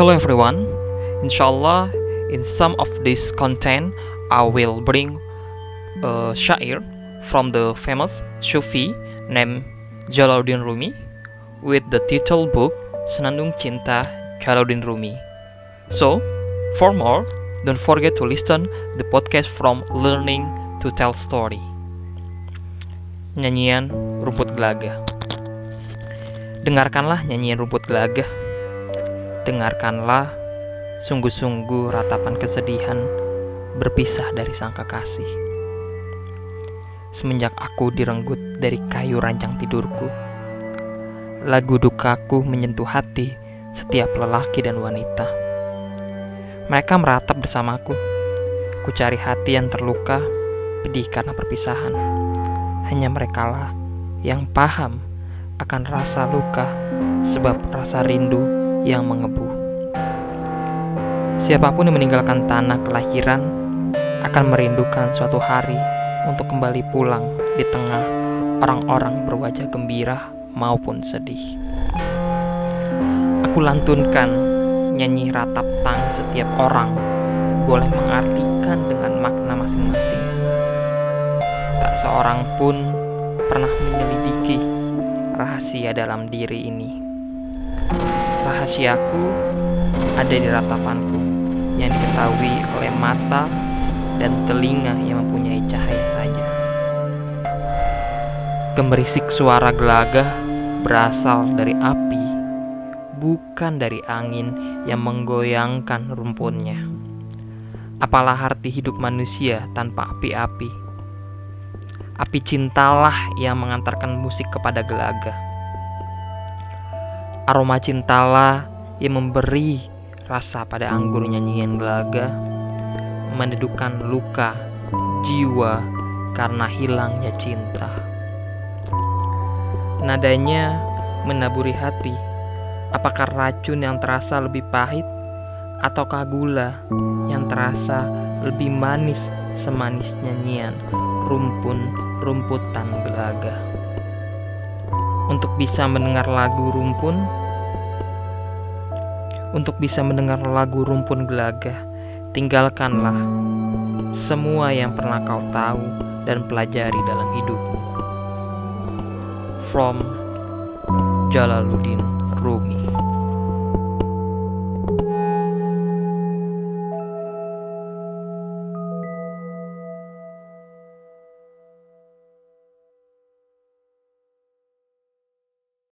Hello everyone. Inshallah, in some of this content, I will bring a syair from the famous Sufi named Jalaluddin Rumi with the title book Senandung Cinta Jalaluddin Rumi. So, for more, don't forget to listen the podcast from Learning to Tell Story. Nyanyian Rumput Gelagah Dengarkanlah nyanyian rumput gelagah Dengarkanlah sungguh-sungguh ratapan kesedihan berpisah dari sang kekasih. Semenjak aku direnggut dari kayu rancang tidurku, lagu dukaku menyentuh hati setiap lelaki dan wanita. Mereka meratap bersamaku. Ku cari hati yang terluka, pedih karena perpisahan. Hanya merekalah yang paham akan rasa luka sebab rasa rindu yang mengebu. Siapa pun yang meninggalkan tanah kelahiran akan merindukan suatu hari untuk kembali pulang di tengah orang-orang berwajah gembira maupun sedih. Aku lantunkan nyanyi ratap tang setiap orang boleh mengartikan dengan makna masing-masing. Tak seorang pun pernah menyelidiki rahasia dalam diri ini. Rahasiaku ada di ratapanku yang diketahui oleh mata dan telinga yang mempunyai cahaya saja. Gemerisik suara gelagah berasal dari api, bukan dari angin yang menggoyangkan rumpunnya. Apalah arti hidup manusia tanpa api-api? Api cintalah yang mengantarkan musik kepada gelagah. Aroma cintalah yang memberi rasa pada anggur nyanyian gelagah, mendudukan luka jiwa karena hilangnya cinta. Nadanya menaburi hati. Apakah racun yang terasa lebih pahit ataukah gula yang terasa lebih manis semanis nyanyian rumpun rumputan gelaga. Untuk bisa mendengar lagu rumpun, untuk bisa mendengar lagu rumpun gelaga, tinggalkanlah semua yang pernah kau tahu dan pelajari dalam hidupmu. From Jalaluddin Rumi